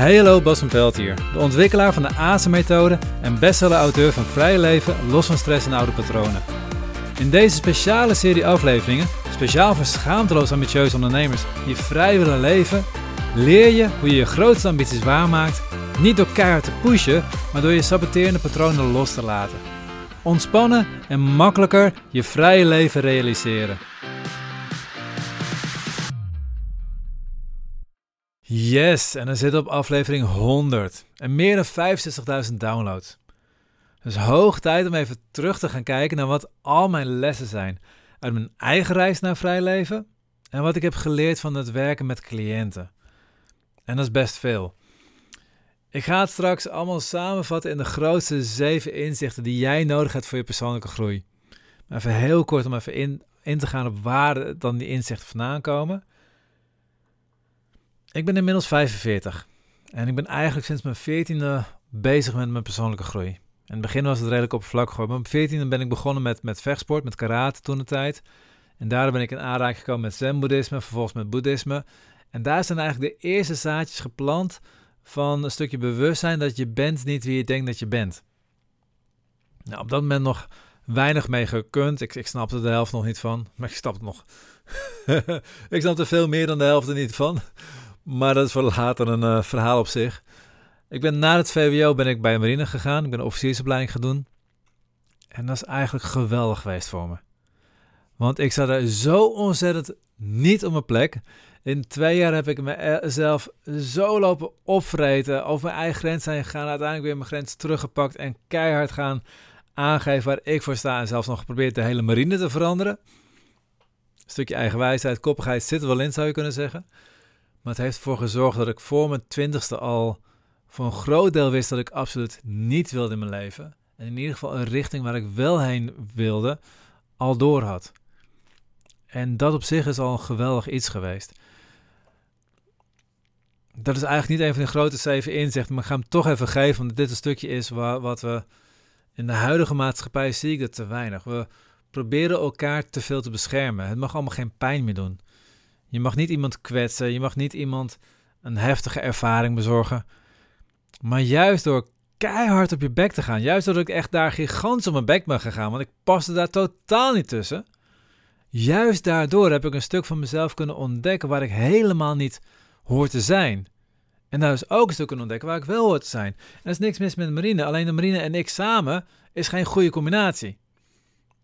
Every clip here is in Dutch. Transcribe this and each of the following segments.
Hallo, Bas van Pelt hier, de ontwikkelaar van de ASE-methode en bestseller-auteur van Vrije Leven, Los van Stress en Oude Patronen. In deze speciale serie afleveringen, speciaal voor schaamteloos ambitieuze ondernemers die vrij willen leven, leer je hoe je je grootste ambities waarmaakt, niet door keihard te pushen, maar door je saboterende patronen los te laten. Ontspannen en makkelijker je vrije leven realiseren. Yes, en dan zit op aflevering 100 en meer dan 65.000 downloads. Dus hoog tijd om even terug te gaan kijken naar wat al mijn lessen zijn uit mijn eigen reis naar vrij leven en wat ik heb geleerd van het werken met cliënten. En dat is best veel. Ik ga het straks allemaal samenvatten in de grootste zeven inzichten die jij nodig hebt voor je persoonlijke groei. Even heel kort om even in, in te gaan op waar dan die inzichten vandaan komen. Ik ben inmiddels 45 en ik ben eigenlijk sinds mijn 14e bezig met mijn persoonlijke groei. In het begin was het redelijk oppervlakkig, op mijn 14e ben ik begonnen met, met vechtsport, met karate toen de tijd. En daar ben ik in aanraking gekomen met zen-boeddhisme, vervolgens met boeddhisme. En daar zijn eigenlijk de eerste zaadjes geplant van een stukje bewustzijn dat je bent niet wie je denkt dat je bent. Nou, op dat moment nog weinig mee gekund. Ik, ik snapte de helft nog niet van, maar ik snap het nog. ik snap er veel meer dan de helft er niet van. Maar dat is voor later een uh, verhaal op zich. Ik ben na het VWO ben ik bij marine gegaan. Ik ben officiersopleiding gaan doen. En dat is eigenlijk geweldig geweest voor me. Want ik zat er zo ontzettend niet op mijn plek. In twee jaar heb ik mezelf zo lopen opvreten, over mijn eigen grens zijn gegaan, uiteindelijk weer mijn grens teruggepakt en keihard gaan aangeven waar ik voor sta en zelfs nog geprobeerd de hele marine te veranderen. Een stukje eigenwijsheid, koppigheid zit er wel in, zou je kunnen zeggen. Maar het heeft ervoor gezorgd dat ik voor mijn twintigste al voor een groot deel wist dat ik absoluut niet wilde in mijn leven. En in ieder geval een richting waar ik wel heen wilde, al door had. En dat op zich is al een geweldig iets geweest. Dat is eigenlijk niet een van de grote zeven inzichten, maar ik ga hem toch even geven, omdat dit een stukje is waar, wat we in de huidige maatschappij zie ik dat te weinig. We proberen elkaar te veel te beschermen. Het mag allemaal geen pijn meer doen. Je mag niet iemand kwetsen, je mag niet iemand een heftige ervaring bezorgen. Maar juist door keihard op je bek te gaan, juist doordat ik echt daar gigantisch op mijn bek ben gegaan, want ik paste daar totaal niet tussen. Juist daardoor heb ik een stuk van mezelf kunnen ontdekken waar ik helemaal niet hoor te zijn. En daar is ook een stuk kunnen ontdekken waar ik wel hoor te zijn. En er is niks mis met marine, alleen de marine en ik samen is geen goede combinatie.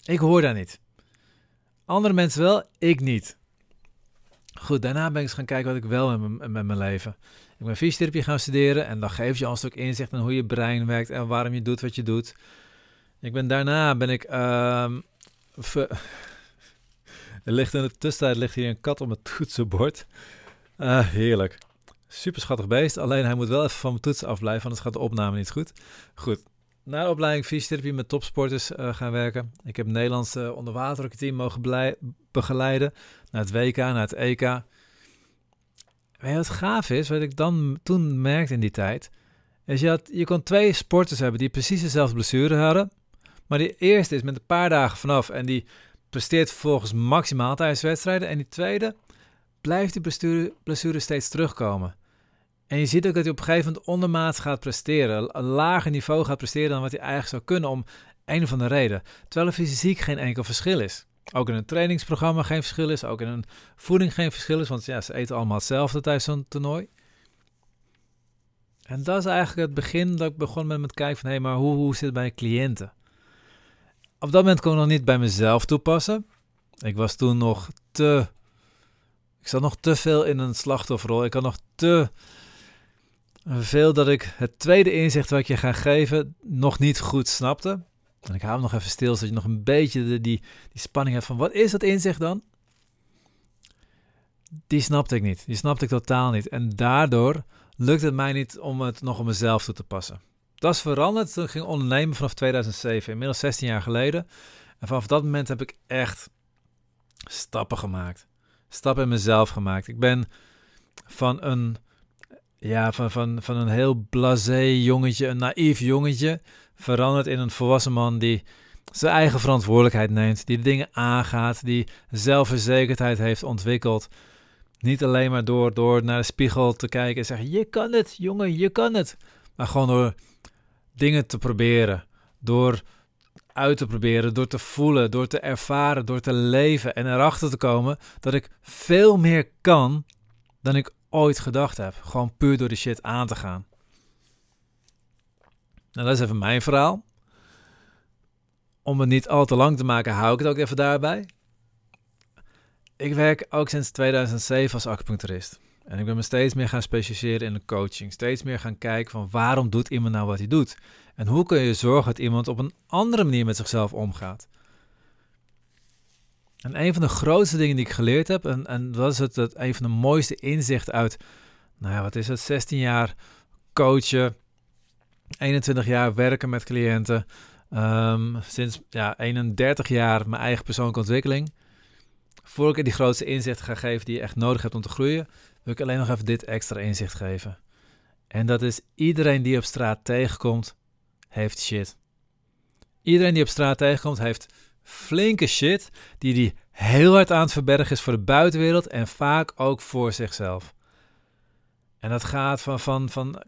Ik hoor daar niet. Andere mensen wel, ik niet. Goed, daarna ben ik eens gaan kijken wat ik wel heb met mijn leven. Ik ben fysiotherapie gaan studeren en dan geef je al een inzicht in hoe je brein werkt en waarom je doet wat je doet. Ik ben daarna ben ik. Uh, er ligt in de tussentijd ligt hier een kat op mijn toetsenbord. Uh, heerlijk. Super schattig beest. Alleen hij moet wel even van mijn toetsen afblijven, anders gaat de opname niet goed. Goed. Na de opleiding fysiotherapie met topsporters uh, gaan werken. Ik heb Nederlandse onderwaterteam mogen begeleiden. Naar het WK, naar het EK. Wat gaaf is? Wat ik dan toen merkte in die tijd. Is had, je kon twee sporters hebben die precies dezelfde blessure hadden. Maar die eerste is met een paar dagen vanaf. En die presteert vervolgens maximaal tijdens wedstrijden. En die tweede blijft die blessure, blessure steeds terugkomen. En je ziet ook dat hij op een gegeven moment ondermaats gaat presteren. Een lager niveau gaat presteren dan wat hij eigenlijk zou kunnen om een of andere reden. Terwijl er fysiek geen enkel verschil is. Ook in een trainingsprogramma geen verschil is. Ook in een voeding geen verschil is. Want ja, ze eten allemaal hetzelfde tijdens zo'n toernooi. En dat is eigenlijk het begin dat ik begon met het kijken van... hé, hey, maar hoe, hoe zit het bij cliënten? Op dat moment kon ik nog niet bij mezelf toepassen. Ik was toen nog te... Ik zat nog te veel in een slachtofferrol. Ik had nog te veel dat ik het tweede inzicht wat je ga geven nog niet goed snapte. En ik hou hem nog even stil, zodat je nog een beetje de, die, spanning hebt van wat is dat inzicht dan? Die snapte ik niet. Die snapte ik totaal niet. En daardoor lukt het mij niet om het nog op mezelf toe te passen. Dat is veranderd toen ik ging ondernemen vanaf 2007, inmiddels 16 jaar geleden. En vanaf dat moment heb ik echt stappen gemaakt. Stappen in mezelf gemaakt. Ik ben van een ja, van, van, van een heel blasé jongetje, een naïef jongetje, verandert in een volwassen man die zijn eigen verantwoordelijkheid neemt, die dingen aangaat, die zelfverzekerdheid heeft ontwikkeld, Niet alleen maar door, door naar de spiegel te kijken en zeggen: Je kan het, jongen, je kan het. Maar gewoon door dingen te proberen. Door uit te proberen, door te voelen, door te ervaren, door te leven en erachter te komen dat ik veel meer kan dan ik ooit gedacht heb. Gewoon puur door de shit aan te gaan. Nou, dat is even mijn verhaal. Om het niet al te lang te maken, hou ik het ook even daarbij. Ik werk ook sinds 2007 als acupuncturist. En ik ben me steeds meer gaan specialiseren in de coaching. Steeds meer gaan kijken van waarom doet iemand nou wat hij doet? En hoe kun je zorgen dat iemand op een andere manier met zichzelf omgaat? En een van de grootste dingen die ik geleerd heb, en, en dat is het, het, een van de mooiste inzichten uit, nou ja, wat is het, 16 jaar coachen, 21 jaar werken met cliënten, um, sinds ja, 31 jaar mijn eigen persoonlijke ontwikkeling. Voor ik die grootste inzicht ga geven die je echt nodig hebt om te groeien, wil ik alleen nog even dit extra inzicht geven. En dat is iedereen die op straat tegenkomt, heeft shit. Iedereen die op straat tegenkomt, heeft flinke shit die die heel hard aan het verbergen is voor de buitenwereld en vaak ook voor zichzelf. En dat gaat van, van, van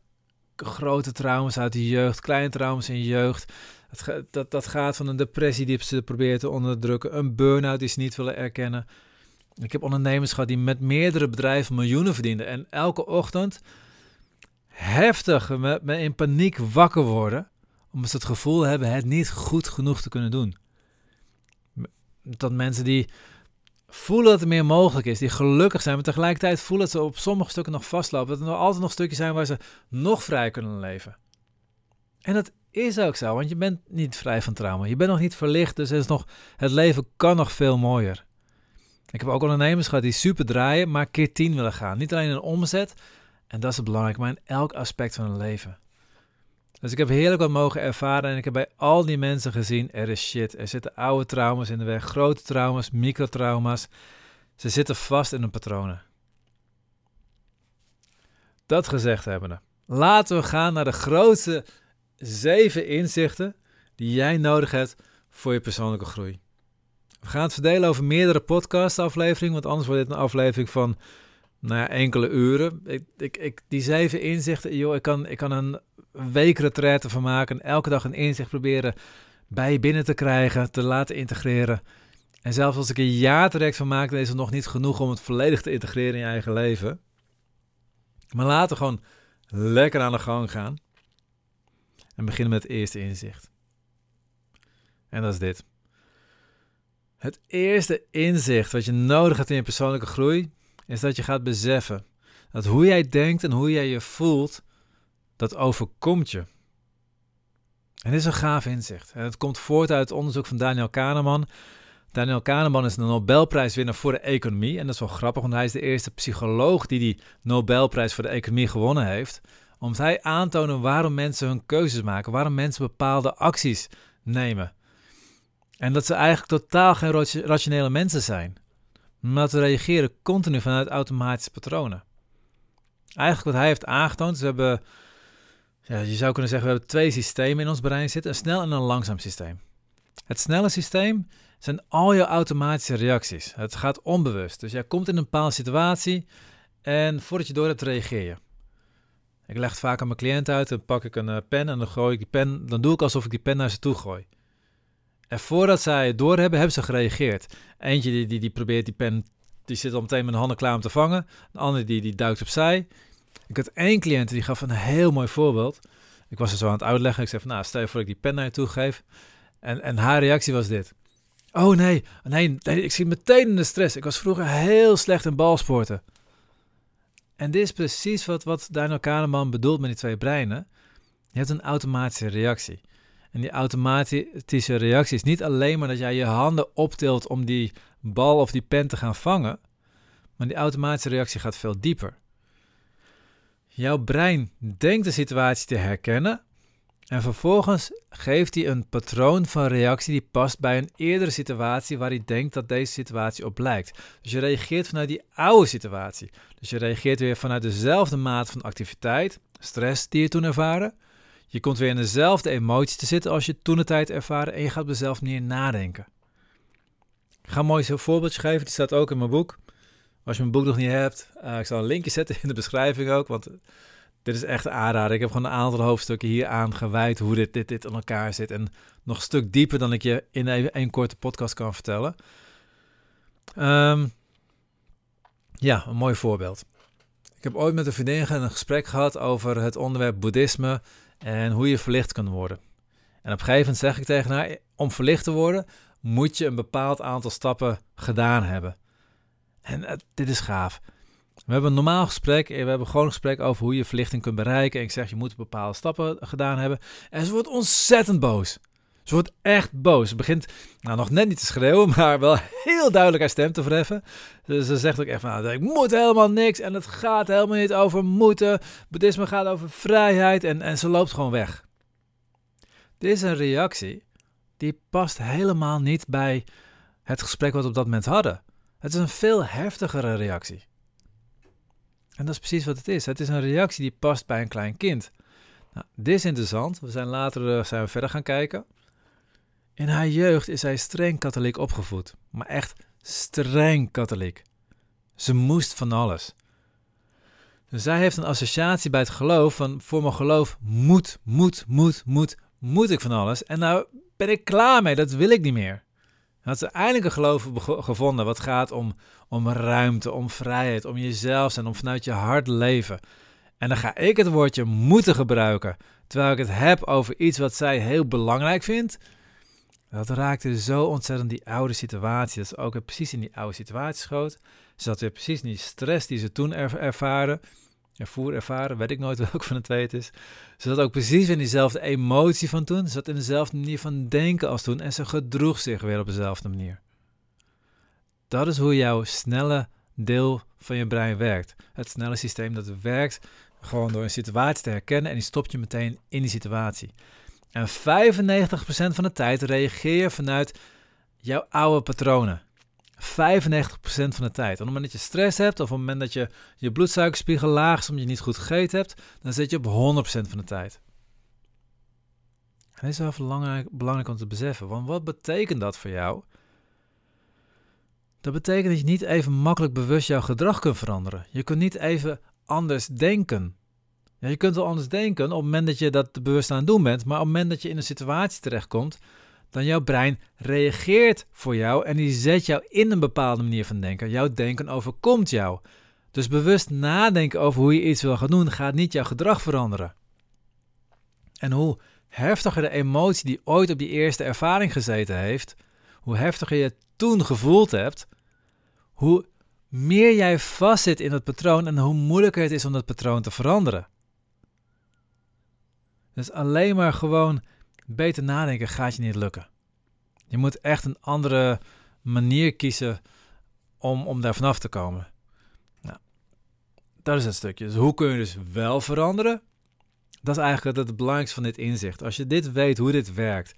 grote trauma's uit de jeugd, kleine trauma's in je jeugd. Dat, dat, dat gaat van een depressie die ze proberen te onderdrukken, een burn-out die ze niet willen erkennen. Ik heb ondernemers gehad die met meerdere bedrijven miljoenen verdienden en elke ochtend heftig met, met in paniek wakker worden, omdat ze het gevoel hebben het niet goed genoeg te kunnen doen. Dat mensen die voelen dat er meer mogelijk is, die gelukkig zijn, maar tegelijkertijd voelen dat ze op sommige stukken nog vastlopen. Dat er nog altijd nog stukjes zijn waar ze nog vrij kunnen leven. En dat is ook zo, want je bent niet vrij van trauma. Je bent nog niet verlicht, dus is nog, het leven kan nog veel mooier. Ik heb ook ondernemers gehad die super draaien, maar keer tien willen gaan. Niet alleen in omzet, en dat is belangrijk, maar in elk aspect van hun leven. Dus ik heb heerlijk wat mogen ervaren en ik heb bij al die mensen gezien, er is shit. Er zitten oude trauma's in de weg, grote trauma's, microtrauma's. Ze zitten vast in hun patronen. Dat gezegd hebbende, laten we gaan naar de grootste zeven inzichten die jij nodig hebt voor je persoonlijke groei. We gaan het verdelen over meerdere podcast-afleveringen, want anders wordt dit een aflevering van nou ja, enkele uren. Ik, ik, die zeven inzichten, joh, ik kan, ik kan een weekretraite van maken. Elke dag een inzicht proberen bij je binnen te krijgen, te laten integreren. En zelfs als ik een jaar traject van maak, is het nog niet genoeg om het volledig te integreren in je eigen leven. Maar laten we gewoon lekker aan de gang gaan. En beginnen met het eerste inzicht. En dat is dit. Het eerste inzicht wat je nodig hebt in je persoonlijke groei, is dat je gaat beseffen dat hoe jij denkt en hoe jij je voelt, dat overkomt je. En dit is een gaaf inzicht. En het komt voort uit het onderzoek van Daniel Kahneman. Daniel Kahneman is een Nobelprijswinnaar voor de economie. En dat is wel grappig, want hij is de eerste psycholoog die die Nobelprijs voor de economie gewonnen heeft. Omdat hij aantonen waarom mensen hun keuzes maken, waarom mensen bepaalde acties nemen. En dat ze eigenlijk totaal geen rationele mensen zijn. Maar ze reageren continu vanuit automatische patronen. Eigenlijk wat hij heeft aangetoond, we hebben, ja, je zou kunnen zeggen, we hebben twee systemen in ons brein zitten, een snel en een langzaam systeem. Het snelle systeem zijn al je automatische reacties. Het gaat onbewust. Dus jij komt in een bepaalde situatie en voordat je door hebt, reageer je. Ik leg het vaak aan mijn cliënt uit, dan pak ik een eh, pen en dan gooi ik die pen, dan doe ik alsof ik die pen naar ze toe gooi. En voordat zij het doorhebben, hebben ze gereageerd. Eentje die, die, die probeert die pen, die zit al meteen met de handen klaar om te vangen. Een andere die, die duikt opzij. Ik had één cliënt die gaf een heel mooi voorbeeld. Ik was er zo aan het uitleggen. Ik zei van, nou, stel je voor ik die pen naar je toe geef. En, en haar reactie was dit. Oh nee, nee, nee, ik zie meteen in de stress. Ik was vroeger heel slecht in balsporten. En dit is precies wat, wat Daniel Kahneman bedoelt met die twee breinen. Je hebt een automatische reactie. En die automatische reactie is niet alleen maar dat jij je handen optilt om die bal of die pen te gaan vangen, maar die automatische reactie gaat veel dieper. Jouw brein denkt de situatie te herkennen en vervolgens geeft hij een patroon van reactie die past bij een eerdere situatie waar hij denkt dat deze situatie op lijkt. Dus je reageert vanuit die oude situatie. Dus je reageert weer vanuit dezelfde maat van activiteit, stress die je toen ervaren. Je komt weer in dezelfde emotie te zitten als je toen de tijd ervaren en je gaat op dezelfde manier nadenken. Ik ga een mooi voorbeeldje geven, die staat ook in mijn boek. Als je mijn boek nog niet hebt, uh, ik zal een linkje zetten in de beschrijving ook, want dit is echt aanrader. Ik heb gewoon een aantal hoofdstukken hier aan gewijd hoe dit, dit, dit in elkaar zit. En nog een stuk dieper dan ik je in één korte podcast kan vertellen. Ehm, ja, een mooi voorbeeld. Ik heb ooit met een vriendin een gesprek gehad over het onderwerp boeddhisme en hoe je verlicht kan worden. En op een gegeven moment zeg ik tegen haar, om verlicht te worden moet je een bepaald aantal stappen gedaan hebben. En uh, dit is gaaf. We hebben een normaal gesprek. We hebben gewoon een gesprek over hoe je verlichting kunt bereiken. En ik zeg, je moet bepaalde stappen gedaan hebben. En ze wordt ontzettend boos. Ze wordt echt boos. Ze begint nou, nog net niet te schreeuwen, maar wel heel duidelijk haar stem te verheffen. Ze zegt ook echt van, nou, ik moet helemaal niks en het gaat helemaal niet over moeten. Boeddhisme gaat over vrijheid en, en ze loopt gewoon weg. Dit is een reactie die past helemaal niet bij het gesprek wat we op dat moment hadden. Het is een veel heftigere reactie. En dat is precies wat het is. Het is een reactie die past bij een klein kind. Nou, dit is interessant. We zijn later uh, zijn we verder gaan kijken. In haar jeugd is zij streng katholiek opgevoed. Maar echt streng katholiek. Ze moest van alles. Dus zij heeft een associatie bij het geloof van voor mijn geloof moet, moet, moet, moet, moet ik van alles. En nou ben ik klaar mee, dat wil ik niet meer. Dat ze eindelijk een geloof gevonden wat gaat om, om ruimte, om vrijheid, om jezelf zijn, om vanuit je hart leven. En dan ga ik het woordje moeten gebruiken, terwijl ik het heb over iets wat zij heel belangrijk vindt. Dat raakte zo ontzettend die oude situatie, dat ze ook precies in die oude situatie schoot. Ze zat weer precies in die stress die ze toen ervaren ervoer, ervaren, weet ik nooit welk van de twee het is. Ze had ook precies in diezelfde emotie van toen. Ze zat in dezelfde manier van denken als toen en ze gedroeg zich weer op dezelfde manier. Dat is hoe jouw snelle deel van je brein werkt. Het snelle systeem dat werkt gewoon door een situatie te herkennen en die stopt je meteen in die situatie. En 95% van de tijd reageer je vanuit jouw oude patronen. 95% van de tijd. op het moment dat je stress hebt, of op het moment dat je je bloedsuikerspiegel laag is omdat je niet goed gegeten hebt, dan zit je op 100% van de tijd. En dat is wel belangrijk, belangrijk om te beseffen. Want wat betekent dat voor jou? Dat betekent dat je niet even makkelijk bewust jouw gedrag kunt veranderen. Je kunt niet even anders denken. Ja, je kunt wel anders denken op het moment dat je dat bewust aan het doen bent, maar op het moment dat je in een situatie terechtkomt dan jouw brein reageert voor jou en die zet jou in een bepaalde manier van denken. Jouw denken overkomt jou. Dus bewust nadenken over hoe je iets wil gaan doen, gaat niet jouw gedrag veranderen. En hoe heftiger de emotie die ooit op die eerste ervaring gezeten heeft, hoe heftiger je het toen gevoeld hebt, hoe meer jij vastzit in het patroon en hoe moeilijker het is om dat patroon te veranderen. Dus alleen maar gewoon beter nadenken gaat je niet lukken. Je moet echt een andere manier kiezen om, om daar vanaf te komen. Nou, dat is het stukje. Dus hoe kun je dus wel veranderen? Dat is eigenlijk het, belangrijkste van dit inzicht. Als je dit weet, hoe dit werkt,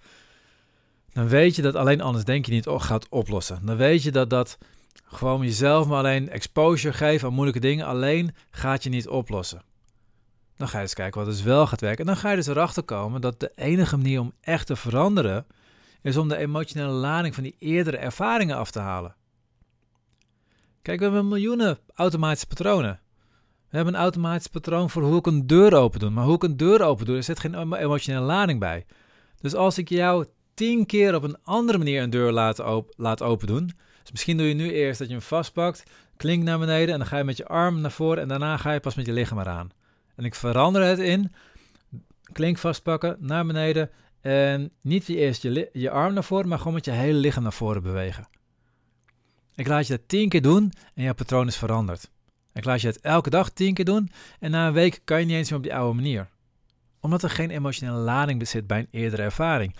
dan weet je dat alleen anders denk je niet gaat oplossen. Dan weet je dat dat gewoon jezelf maar alleen exposure geven aan moeilijke dingen alleen gaat je niet oplossen. Dan ga je eens kijken wat dus wel gaat werken. En dan ga je dus erachter komen dat de enige manier om echt te veranderen is om de emotionele lading van die eerdere ervaringen af te halen. Kijk, we hebben miljoenen automatische patronen. We hebben een automatisch patroon voor hoe ik een deur open doe. Maar hoe ik een deur open doe, er zit geen emotionele lading bij. Dus als ik jou tien keer op een andere manier een deur laat, op, laat open doen. Dus misschien doe je nu eerst dat je hem vastpakt, klink naar beneden en dan ga je met je arm naar voren en daarna ga je pas met je lichaam eraan. En ik verander het in klink vastpakken, naar beneden. En niet eerst je, je arm naar voren, maar gewoon met je hele lichaam naar voren bewegen. Ik laat je dat tien keer doen en jouw patroon is veranderd. Ik laat je het elke dag tien keer doen en na een week kan je niet eens meer op die oude manier. Omdat er geen emotionele lading zit bij een eerdere ervaring.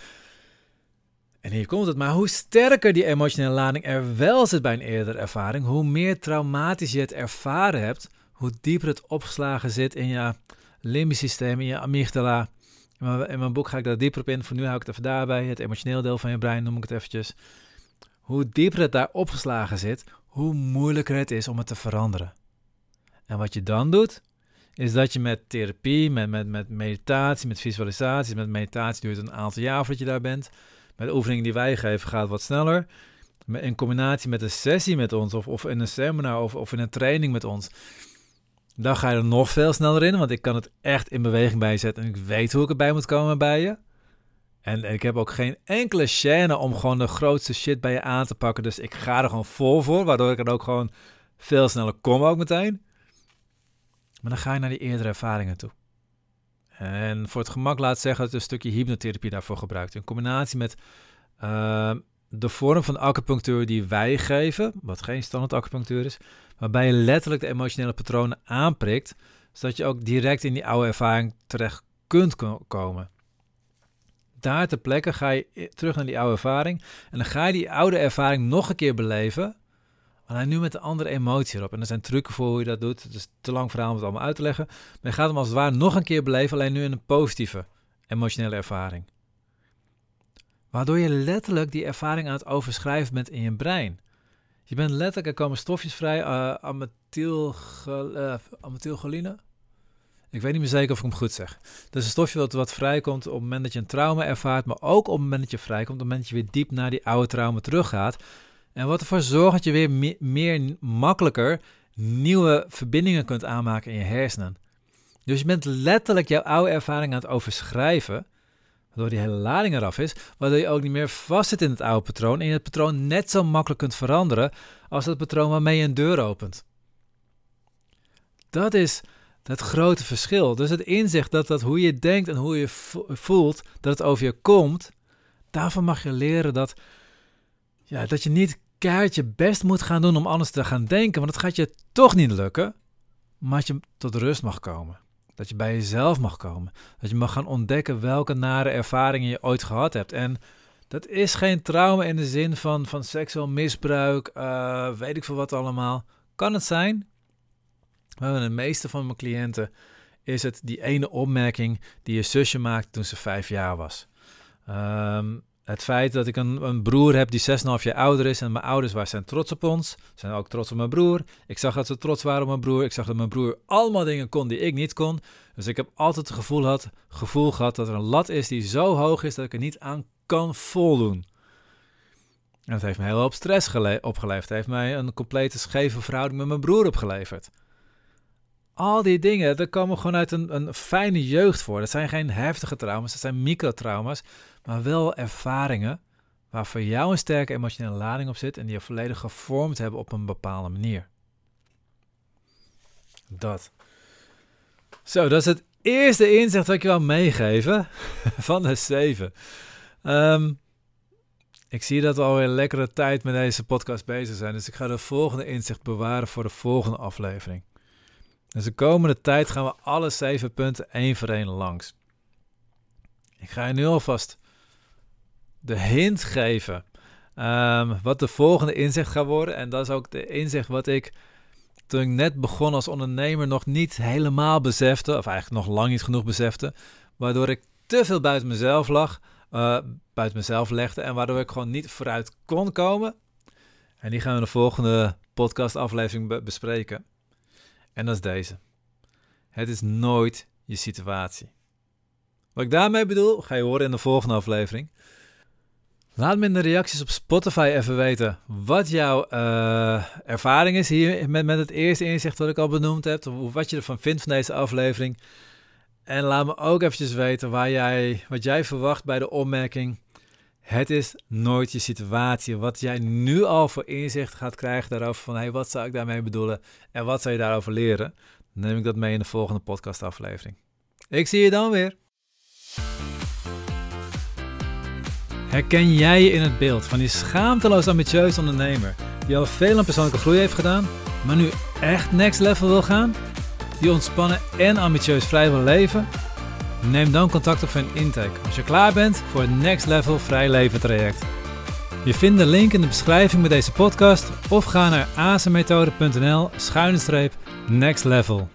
En hier komt het, maar hoe sterker die emotionele lading er wel zit bij een eerdere ervaring, hoe meer traumatisch je het ervaren hebt, hoe dieper het opgeslagen zit in je limbisch systeem, in je amygdala. In mijn, in mijn boek ga ik daar dieper op in. Voor nu hou ik het even daarbij. Het emotioneel deel van je brein noem ik het eventjes. Hoe dieper het daar opgeslagen zit, hoe moeilijker het is om het te veranderen. En wat je dan doet, is dat je met therapie, met, met, met meditatie, met visualisatie, met meditatie duurt een aantal jaar voordat je daar bent. Met oefeningen die wij geven gaat het wat sneller. in combinatie met een sessie met ons, of, of in een seminar, of, of in een training met ons, dan ga je er nog veel sneller in, want ik kan het echt in beweging bijzetten en ik weet hoe ik erbij moet komen bij je. En ik heb ook geen enkele chaîne om gewoon de grootste shit bij je aan te pakken. Dus ik ga er gewoon vol voor, waardoor ik er ook gewoon veel sneller kom ook meteen. Maar dan ga je naar die eerdere ervaringen toe. En voor het gemak laat zeggen dat een stukje hypnotherapie daarvoor gebruikt. In combinatie met uh, de vorm van acupunctuur die wij geven, wat geen standaard acupunctuur is, waarbij je letterlijk de emotionele patronen aanprikt, zodat je ook direct in die oude ervaring terecht kunt komen. Daar ter plekke ga je terug naar die oude ervaring en dan ga je die oude ervaring nog een keer beleven, alleen nu met een andere emotie erop. En er zijn trucken voor hoe je dat doet, het is te lang verhaal om het allemaal uit te leggen, maar je gaat hem als het ware nog een keer beleven, alleen nu in een positieve emotionele ervaring. Waardoor je letterlijk die ervaring aan het overschrijven bent in je brein. Je bent letterlijk, er komen stofjes vrij, uh, amethylcholine. Ik weet niet meer zeker of ik hem goed zeg. Dat is een stofje dat wat vrijkomt op het moment dat je een trauma ervaart, maar ook op het moment dat je vrijkomt, op het moment dat je weer diep naar die oude trauma teruggaat. En wat ervoor zorgt dat je weer meer makkelijker nieuwe verbindingen kunt aanmaken in je hersenen. Dus je bent letterlijk jouw oude ervaring aan het overschrijven. Waardoor die hele lading eraf is, waardoor je ook niet meer vastzit in het oude patroon en je het patroon net zo makkelijk kunt veranderen als het patroon waarmee je een deur opent. Dat is het grote verschil. Dus het inzicht dat, dat hoe je denkt en hoe je voelt, dat het over je komt, daarvan mag je leren dat, ja, dat je niet keihard best moet gaan doen om anders te gaan denken, want het gaat je toch niet lukken, maar dat je tot rust mag komen. Dat je bij jezelf mag komen. Dat je mag gaan ontdekken welke nare ervaringen je ooit gehad hebt. En dat is geen trauma in de zin van, van seksueel misbruik, uh, weet ik veel wat allemaal. Kan het zijn? Maar de meeste van mijn cliënten is het die ene opmerking die je zusje maakte toen ze vijf jaar was. Um, het feit dat ik een, een broer heb die 6,5 jaar ouder is en mijn ouders waren, zijn trots op ons, zijn ook trots op mijn broer. Ik zag dat ze trots waren op mijn broer. Ik zag dat mijn broer allemaal dingen kon die ik niet kon. Dus ik heb altijd het gevoel, had, gevoel gehad dat er een lat is die zo hoog is dat ik er niet aan kan voldoen. En dat heeft me heel hoop stress opgeleverd. Het heeft mij een complete scheve verhouding met mijn broer opgeleverd. Al die dingen, dat komen gewoon uit een, een fijne jeugd voor. Dat zijn geen heftige trauma's, dat zijn microtrauma's maar wel ervaringen waar voor jou een sterke emotionele lading op zit en die je volledig gevormd hebben op een bepaalde manier. Dat. Zo, dat is het eerste inzicht dat ik je wil meegeven van de zeven. Um, ik zie dat we alweer een lekkere tijd met deze podcast bezig zijn, dus ik ga de volgende inzicht bewaren voor de volgende aflevering. Dus de komende tijd gaan we alle zeven punten één voor één langs. Ik ga je nu alvast de hint geven um, wat de volgende inzicht gaat worden. En dat is ook de inzicht wat ik toen ik net begon als ondernemer nog niet helemaal besefte, of eigenlijk nog lang niet genoeg besefte, waardoor ik te veel buiten mezelf lag, uh, buiten mezelf legde en waardoor ik gewoon niet vooruit kon komen. En die gaan we in de volgende podcastaflevering bespreken. En dat is deze. Het is nooit je situatie. Wat ik daarmee bedoel, ga je horen in de volgende aflevering. Laat me in de reacties op Spotify even weten wat jouw uh, ervaring is hier met, met het eerste inzicht wat ik al benoemd heb. Of wat je ervan vindt van deze aflevering. En laat me ook eventjes weten waar jij, wat jij verwacht bij de opmerking. Het is nooit je situatie. Wat jij nu al voor inzicht gaat krijgen daarover van hey, wat zou ik daarmee bedoelen en wat zou je daarover leren. Neem ik dat mee in de volgende podcastaflevering. Ik zie je dan weer. Herken jij je in het beeld van die schaamteloos ambitieuze ondernemer die al veel aan persoonlijke groei heeft gedaan, maar nu echt next level wil gaan? Die ontspannen en ambitieus vrij wil leven? Neem dan contact op een intake als je klaar bent voor het Next Level Vrij Leven traject. Je vindt de link in de beschrijving bij deze podcast of ga naar azenmethode.nl schuine streep next level.